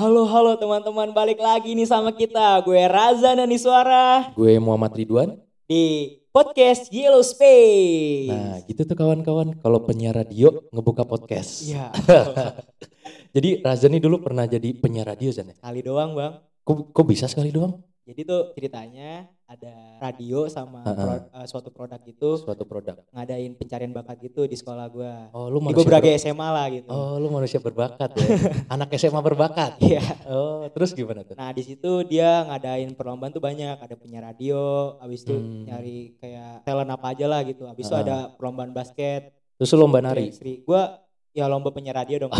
Halo halo teman-teman balik lagi nih sama kita Gue Raza dan Suara Gue Muhammad Ridwan. di podcast Yellow Space Nah, gitu tuh kawan-kawan. Kalau penyiar radio ngebuka podcast. Iya Jadi Raza nih dulu pernah jadi penyiar radio Zan ya? kali doang bang Kok, kok bisa sekali doang? Jadi tuh ceritanya ada radio sama Heeh. pro- eh, suatu produk gitu Suatu produk. Ngadain pencarian bakat gitu di sekolah gue Oh, lu Di manusia beberapa ber- SMA lah gitu Oh, lu manusia berbakat ya. Anak SMA berbakat. Iya Oh, terus gimana tuh? Nah di situ dia ngadain perlombaan tuh banyak Ada penyiar radio Habis itu Hmm. nyari kayak talent apa aja lah gitu Habis itu Heeh. ada perlombaan basket Terus lu lomba nari. Sri Gue ya lomba penyiar radio dong.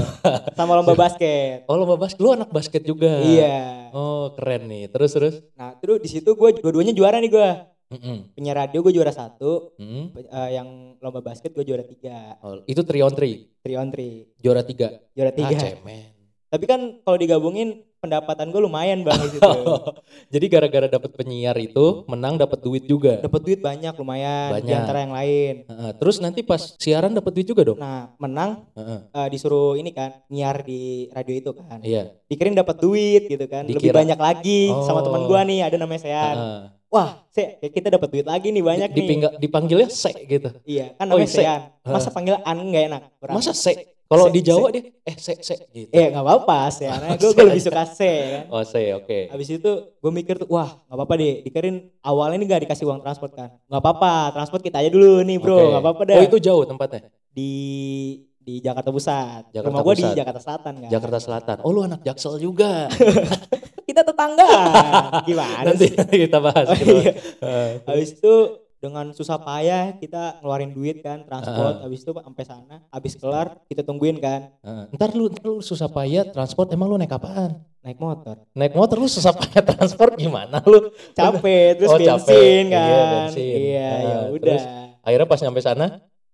Sama lomba basket Oh, lomba basket. Lu anak basket juga. Iya. Oh, keren nih. Terus terus. Nah terus di situ gue dua-duanya juara nih gue. Mm-mm. Penyiar radio gue juara satu, Mm. pe- eh, yang lomba basket gue juara tiga, Oh, itu 3 on 3. three on three, Juara 3. juara Ah, tiga. cemen. Tapi kan kalau digabungin pendapatan gue lumayan bang di situ. Jadi gara-gara dapet penyiar itu menang dapat duit juga. Dapat duit banyak lumayan di Banyak. antara yang lain. Heeh, terus nanti pas siaran dapat duit juga dong. Nah menang Heeh. eh, disuruh ini kan nyiar di radio itu kan. Iya. Dikirim dapat duit gitu kan. Lebih Dikira- banyak lagi sama Oh. teman gue nih ada namanya Sean. Heeh. Wah, Se, kita dapat duit lagi nih banyak nih. Dipingga- dipanggilnya se gitu. Iya, kan Oh, namanya Se. Sean. Masa panggil An nggak enak? Kurang. Masa se? Kalau Se- di Jawa dia eh se se gitu. Eh nggak apa-apa sih, karena gue Se. lebih suka C kan. Oh se oke. Habis itu gue mikir tuh, wah nggak apa-apa deh. Dikarin awalnya ini gak dikasih uang transport kan. Nggak apa-apa, transport kita aja dulu nih bro, nggak apa-apa dah. Oh itu jauh tempatnya. Di di Jakarta Pusat. Jakarta Rumah gue di. Jakarta Selatan kan. Jakarta Selatan. Oh lu anak Jaksel juga. Kita tetangga. Gimana nanti sih? kita bahas. Oh, kita bahas. iya. Heeh. Habis itu dengan susah payah kita ngeluarin duit kan transport. Ah. Habis itu sampai sana, habis kelar kita tungguin kan Heeh. Ntar lu, ntar lu susah payah transport emang lu naik apaan? naik motor. Naik motor lu susah payah transport gimana lu? Capek terus Oh, bensin capek. kan. Iya, bensin. Iya, Ah, ya terus? udah. Akhirnya pas nyampe sana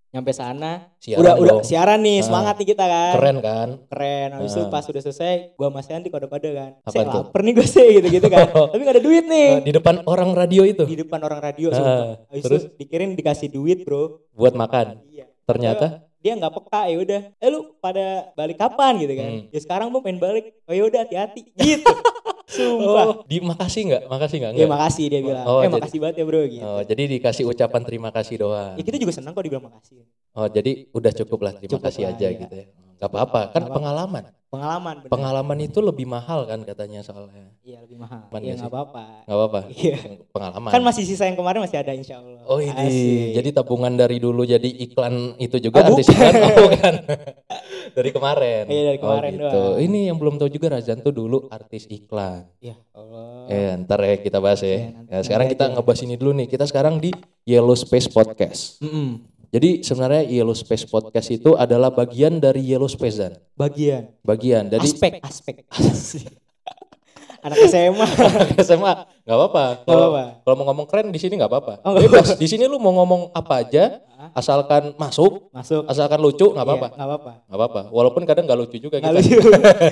Nyampe sana siaran udah udah dong. siaran nih Ah. semangat nih kita kan Keren kan? keren habis itu Ah. pas udah selesai gua masih nanti kode-kode kan Apaan saya lapar nih gue sih gitu-gitu kan tapi gak ada duit nih Eh, Di depan orang radio itu di depan orang radio Ah, sumpah. habis terus? itu dikirim dikasih duit bro buat makan. iya Ternyata dia nggak peka ya udah eh lu pada balik kapan gitu kan Hmm. ya sekarang mau pengen balik oh ya udah hati-hati gitu sumpah Oh, di makasih nggak? Makasih nggak? ya Nggak. makasih dia bilang Oh, eh jadi- makasih banget ya bro gitu Oh, jadi dikasih ucapan terima kasih doang. ya kita juga senang kok dibilang makasih Oh, jadi udah cukup lah terima Cukup kasih lah, aja iya. gitu ya. Gak apa-apa, kan Nggak apa-apa. pengalaman. Pengalaman bener. Pengalaman itu lebih mahal kan katanya soalnya. iya lebih mahal Aman ya nggak nggak apa-apa Gak apa-apa. Iya. Pengalaman. kan masih sisa yang kemarin masih ada insya Allah Oh ini, Asik. jadi tabungan dari dulu jadi iklan itu juga Oh, anti iklan oh bukan. dari kemarin. Iya, dari kemarin oh, gitu. doang. Ini yang belum tahu juga Razan tuh dulu artis iklan. ya Allah Eh, ntar ya kita bahas ya. Iya, Ya, sekarang kita ngebahas ini dulu nih. Kita sekarang di Yellow Space Podcast. Mm-mm. Jadi sebenarnya Yellow Space Podcast itu adalah bagian dari Yellow Space dan. Bagian. Bagian. Jadi aspek. Aspek anak SMA SMA nggak apa-apa. Kalau apa-apa. kalau mau ngomong keren di sini nggak apa-apa. Oh, Bebas. Di sini lu mau ngomong apa aja, asalkan masuk, masuk asalkan lucu nggak apa-apa. Iya, nggak apa-apa nggak apa-apa walaupun kadang nggak lucu juga nggak kita lucu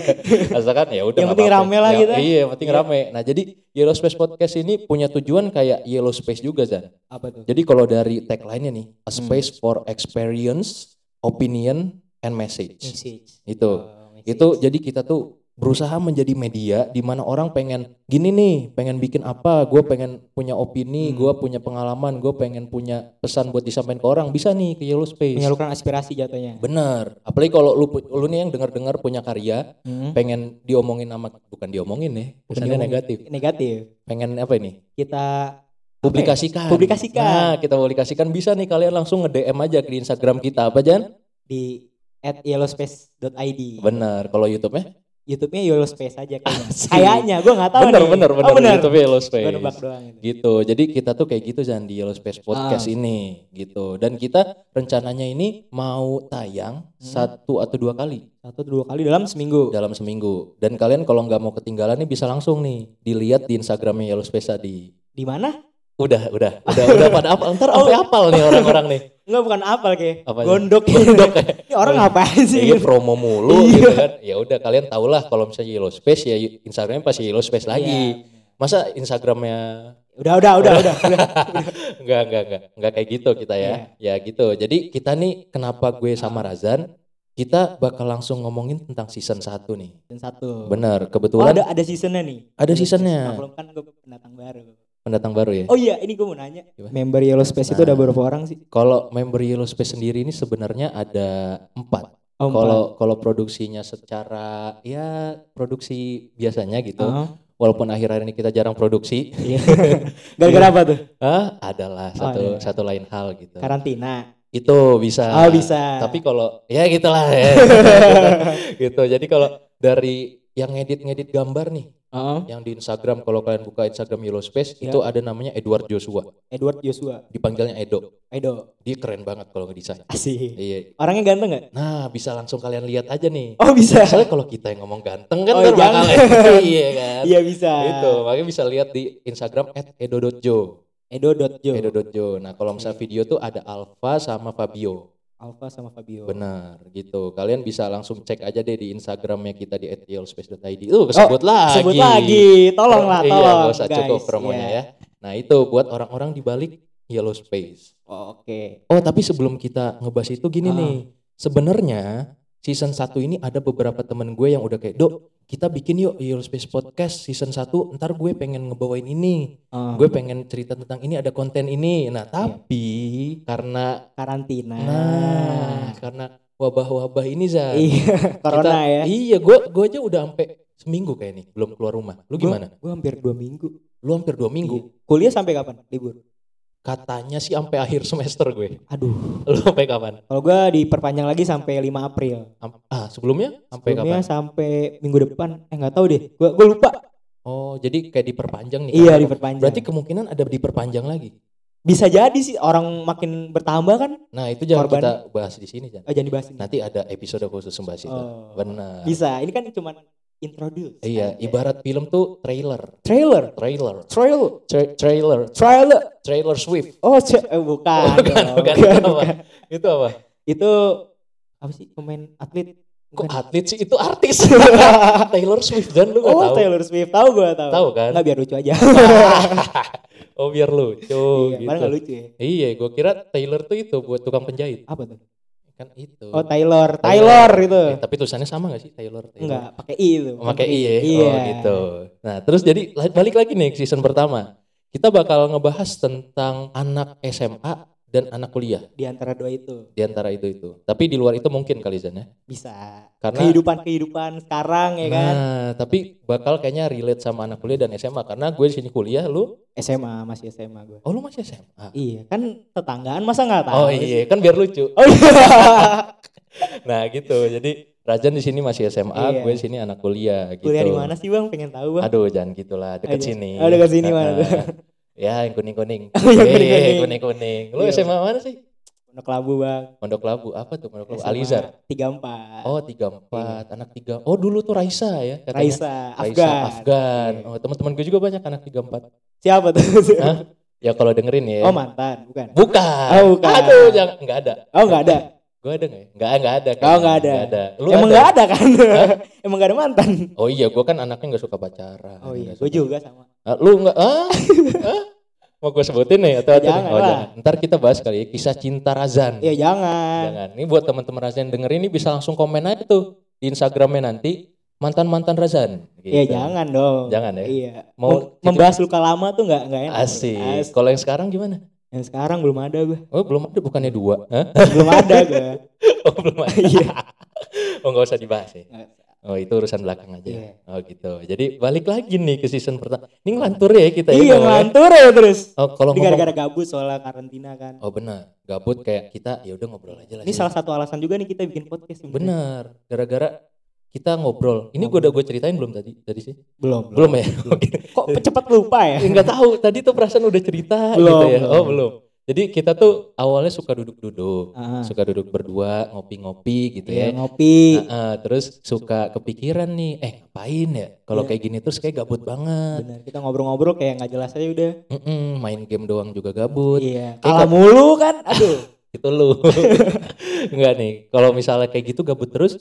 asalkan ya udah Yang penting apa-apa. rame lah Ya, kita. iya yang penting Iya. rame nah jadi Yellow Space Podcast ini punya tujuan kayak Yellow Space juga Zan apa tuh jadi kalau dari tagline-nya nih a Hmm. space for experience opinion and message message itu Oh, message. itu jadi kita tuh berusaha menjadi media di mana orang pengen gini nih pengen bikin apa gue pengen punya opini Hmm. gue punya pengalaman gue pengen punya pesan buat disampaikan ke orang bisa nih ke Yellow Space menyalurkan aspirasi jatuhnya Bener. Apalagi kalau lu lu nih yang dengar-dengar punya karya, Hmm. pengen diomongin sama bukan diomongin nih, Bukan kesannya diomongin. negatif. negatif Pengen apa ini? kita Publikasikan. Publikasikan. Nah, kita publikasikan bisa nih kalian langsung nge-DM aja ke Instagram kita apa Jan? di at yellowspace.id Bener. Kalau YouTube-nya? YouTube-nya Yellow Space aja kayaknya. Kayaknya gue nggak tahu bener, nih. bener, bener, Oh, bener. YouTube Yellow Gue Space. nebak doang itu. Gitu. Jadi kita tuh kayak gitu Jan di Yellow Space Podcast Ah. ini gitu. Dan kita rencananya ini mau tayang Hmm. satu atau dua kali Satu dua kali dalam seminggu. dalam seminggu. Dan kalian kalau nggak mau ketinggalan nih bisa langsung nih dilihat di Instagramnya Yellow Space tadi. Di mana? Udah, udah, udah, udah pada apal. Ntar sampai apal nih orang-orang nih. Enggak bukan kayak Apanya? gondok. Gondok ya. Ini orang ngapain sih? Iya promo mulu Iya. gitu kan. Ya udah kalian tau lah kalau misalnya Yellow Space ya Instagramnya pasti Yellow Space lagi. Iya. Masa Instagramnya Udah udah udah udah. udah. enggak enggak enggak enggak kayak gitu kita ya. Ya gitu. Jadi kita nih kenapa gue sama Razan kita bakal langsung ngomongin tentang season 1 nih. Dan satu. Bener, Oh kebetulan ada ada seasonnya nih. Ada seasonnya. Maklum kan gue pendatang baru. Pendatang baru ya. Oh iya, ini gue mau nanya. Gimana? Member Yellow Space itu Nah. ada berapa orang sih? Kalau member Yellow Space sendiri ini sebenarnya ada empat. Oh, Kalau kalau produksinya secara ya produksi biasanya gitu. Oh, Walaupun akhir-akhir ini kita jarang produksi, iya. Gara-gara apa tuh? ah adalah satu iya. satu lain hal gitu. Karantina. Itu bisa. Oh bisa. Tapi kalau ya gitulah ya. gitu. Jadi kalau dari yang ngedit-ngedit gambar nih, Oh, yang di Instagram kalau kalian buka Instagram Yellow Space Ya. itu ada namanya Edward Joshua. Edward Joshua. Dipanggilnya Edo. Edo. Dia keren banget kalau ngedesain. Asik. Iya. Orangnya ganteng gak? Nah, bisa langsung kalian lihat aja nih. Oh bisa. Soalnya kalau kita yang ngomong ganteng kan Oh, bakal iya kan. Iya bisa. Itu, makanya bisa lihat di Instagram @edo.jo. Edo.jo. Edo.jo. Nah, kalau misalnya video tuh ada Alfa sama Fabio. Alfa sama Fabio. Benar, gitu. Kalian bisa langsung cek aja deh di Instagramnya kita di @yellowspace.id. Tuh, kesebut lagi. Sebut lagi. Tolong lah, Iya, tolong. nggak usah guys. cukup promonya Iya. ya. Nah, itu buat orang-orang di balik Yellow Space. Oh, Oke. Oh, tapi sebelum kita ngebahas itu gini Ah. nih. Sebenarnya season 1 ini ada beberapa temen gue yang udah kayak, "Dok, kita bikin yuk Yellow Space Podcast season 1. Ntar gue pengen ngebawain ini. Oh, Gue pengen cerita tentang ini, ada konten ini." Iya. Nah, tapi karena karantina. nah, karena wabah-wabah ini Zan. Iya, corona kita- ya. Iya, gue gue aja udah sampai seminggu kayak nih belum keluar rumah. Lu gimana? Gue hampir dua minggu. Lu hampir dua minggu. Iya. Kuliah sampai kapan? Libur. Katanya sih sampai akhir semester gue. Aduh. Lu sampai kapan? Kalau gue diperpanjang lagi sampai 5 April. Am- Ah, sebelumnya sampai Sebelumnya kapan? sampai minggu depan. Eh nggak tahu deh. Gue gue lupa. Oh, jadi kayak diperpanjang nih. Iya Karena- diperpanjang. Berarti kemungkinan ada diperpanjang lagi. bisa jadi sih orang makin bertambah kan. Nah, itu jangan Korban. kita bahas di sini, Jan. Oh jangan dibahas. Nanti ada episode khusus membahas itu. Oh. Benar. Bisa. Ini kan cuma introduce. Iya, ibarat film tuh trailer. trailer. Trailer. Trail. Tra- trailer. Trailer. Trailer Swift. Oh, ce- eh, bukan. bukan, dong. bukan, Bukan, itu apa? bukan. Itu apa? Itu apa sih pemain atlet? Kok Bukan. atlet sih? Itu artis. Taylor Swift dan lu gak oh, tahu. Taylor Swift. Tahu gue tahu. Tahu kan? Nggak biar lucu aja. oh, biar lucu iya, gitu. padahal lucu ya. Iya, gua kira Taylor tuh itu buat tukang penjahit. Apa tuh? Kan itu. Oh, Taylor. Taylor itu. Eh, tapi tulisannya sama gak sih Taylor? Taylor. Enggak, pakai i itu. Pakai I ya? Iya. Oh gitu. Nah terus jadi balik lagi nih season pertama. Kita bakal ngebahas tentang anak SMA dan anak kuliah. Di antara dua itu Di antara itu itu. Tapi di luar itu mungkin kali Zan ya. bisa. Karena- kehidupan-kehidupan sekarang ya kan. Nah tapi bakal kayaknya relate sama anak kuliah dan SMA. Karena gue di sini kuliah, lu, SMA masih SMA gue. oh lu masih SMA. Iya, kan tetanggaan masa nggak tahu? Oh iya, kan biar lucu. Oh iya. Nah gitu. Jadi Rajan di sini masih SMA, Iya. gue di sini anak kuliah gitu. Kuliah di mana sih, Bang? Pengen tahu, Bang. Aduh jangan gitulah, deket Aduh. sini. Oh, deket sini mana tuh? Ya yang kuning-kuning. Oh, yang Iya, kuning-kuning. kuning-kuning. Lu Iya. SMA mana sih? Pondok Labu, Bang. Pondok Labu. Apa tuh Pondok Labu? Alizar. 34. Oh, 34. Anak 3. Oh, dulu tuh Raisa ya katanya. Raisa, Raisa Afgan. Afgan. Iya. Oh, teman-teman gue juga banyak anak 34. Siapa tuh? Hah? Ya kalau dengerin ya. Oh, mantan, bukan. Bukan. Oh, bukan. Aduh, jangan enggak ada. Oh, enggak ada. Gue ada enggak ya? Enggak, enggak ada. Oh, kayaknya. enggak ada. Nggak ada. Lu Emang ada? enggak ada kan? Emang enggak ada mantan. Oh iya, gue kan anaknya enggak suka pacaran. Oh iya, gue juga sama. Ah, lu enggak? Ah? Hah? Mau gue sebutin nih atau Jangan oh, jangan. Ntar kita bahas kali ya kisah cinta Razan. Iya, jangan. Jangan. Ini buat teman-teman Razan yang dengerin ini bisa langsung komen aja tuh di Instagramnya nanti mantan-mantan Razan. Iya, Gitu. jangan dong. Jangan ya? Iya. Mau Mem- membahas luka lama tuh enggak enggak enak. Asik. As- Kalau yang sekarang gimana? Yang sekarang belum ada gue. Oh belum ada, bukannya dua? Hah? belum ada gue. Oh belum ada. Iya. oh nggak usah dibahas ya. Oh itu urusan belakang aja. Iya. Oh gitu. Jadi balik lagi nih ke season pertama. Ini ngelantur ya kita ya. Iya, ngomongnya. ngelantur ya terus. Oh kalau ngomong. gara-gara gabut soalnya karantina kan. Oh benar. Gabut kayak kita ya udah ngobrol aja lah. Ini sini. salah satu alasan juga nih kita bikin podcast. Bener. Gara-gara kita ngobrol. Ini gue udah gue ceritain belum tadi tadi sih? Belum. Belum ya? Oke. Kok cepat lupa ya? Enggak tahu. Tadi tuh perasaan udah cerita Belum, gitu ya. belum. Oh belum. Jadi kita tuh awalnya suka duduk-duduk, suka duduk berdua, ngopi-ngopi gitu iya, ya. ngopi. Ah, terus suka kepikiran nih, eh ngapain ya? Kalau Iya. kayak gini terus kayak gabut banget. Bener, kita ngobrol-ngobrol kayak nggak jelas aja udah. Mm-mm, main game doang juga gabut. Iya. Kayak Kalah mulu kan? Aduh. Itu lu. Enggak nih. Kalau misalnya kayak gitu gabut terus,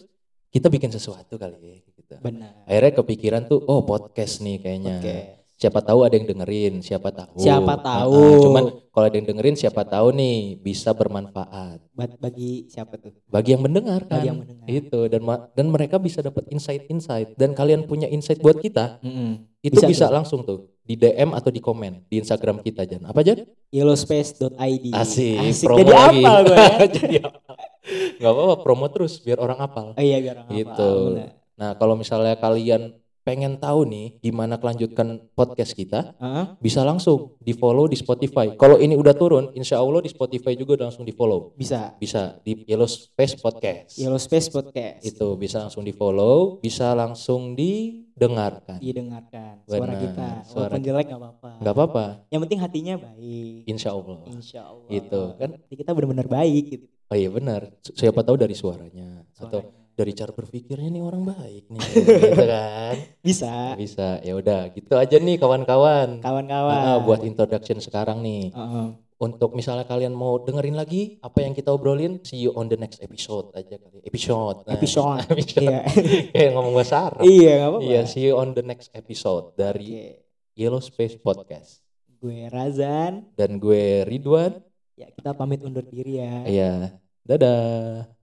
kita bikin sesuatu kali ya. Gitu. Benar. Akhirnya kepikiran tuh, oh podcast nih kayaknya. Oke. Siapa tahu ada yang dengerin, siapa tahu. Siapa Ah, tahu. ah, cuman kalau ada yang dengerin siapa tahu nih bisa bermanfaat Ba- bagi siapa tuh? bagi yang mendengar kan. Bagi yang mendengar. Itu dan dan mereka bisa dapat insight-insight dan kalian punya insight buat kita, Mm-mm. itu Bisa bisa, langsung tuh di DM atau di komen di Instagram kita Jan. Apa Jan? yellowspace.id Asik, promo Jadi lagi. apa gue ya? Jadi apa? Gak apa-apa promo terus biar orang apal. Oh iya biar orang Gitu. hafal, benar. Nah, kalau misalnya kalian pengen tahu nih gimana kelanjutkan podcast kita, Heeh, bisa langsung di follow di Spotify. Kalau ini udah turun, insya Allah di Spotify juga udah langsung di follow. bisa. Bisa di Yellow Space Podcast. Yellowspace Podcast. Itu bisa langsung di follow, bisa langsung didengarkan. Didengarkan suara Benar, kita. suara Walaupun jelek nggak apa-apa. Nggak apa-apa, Yang penting hatinya baik. insya Allah. Insya Allah. Gitu, kan? Jadi kita benar-benar baik gitu. Oh iya benar. Siapa tahu dari suaranya atau suaranya. Dari cara berpikirnya nih orang baik nih, gitu kan? Bisa. Bisa. Ya udah, gitu aja nih kawan-kawan. Kawan-kawan. Ah, buat introduction sekarang nih. Heeh. Untuk misalnya kalian mau dengerin lagi apa yang kita obrolin, see you on the next episode aja kali. Episode. Nah, Episode. episode. Iya. Kayak ngomong bahasa Arab. iya apa-apa. Iya, see you on the next episode dari Oke. Yellow Space Podcast. Gue Razan. Dan gue Ridwan. Ya kita pamit undur diri ya. Iya. Dadah.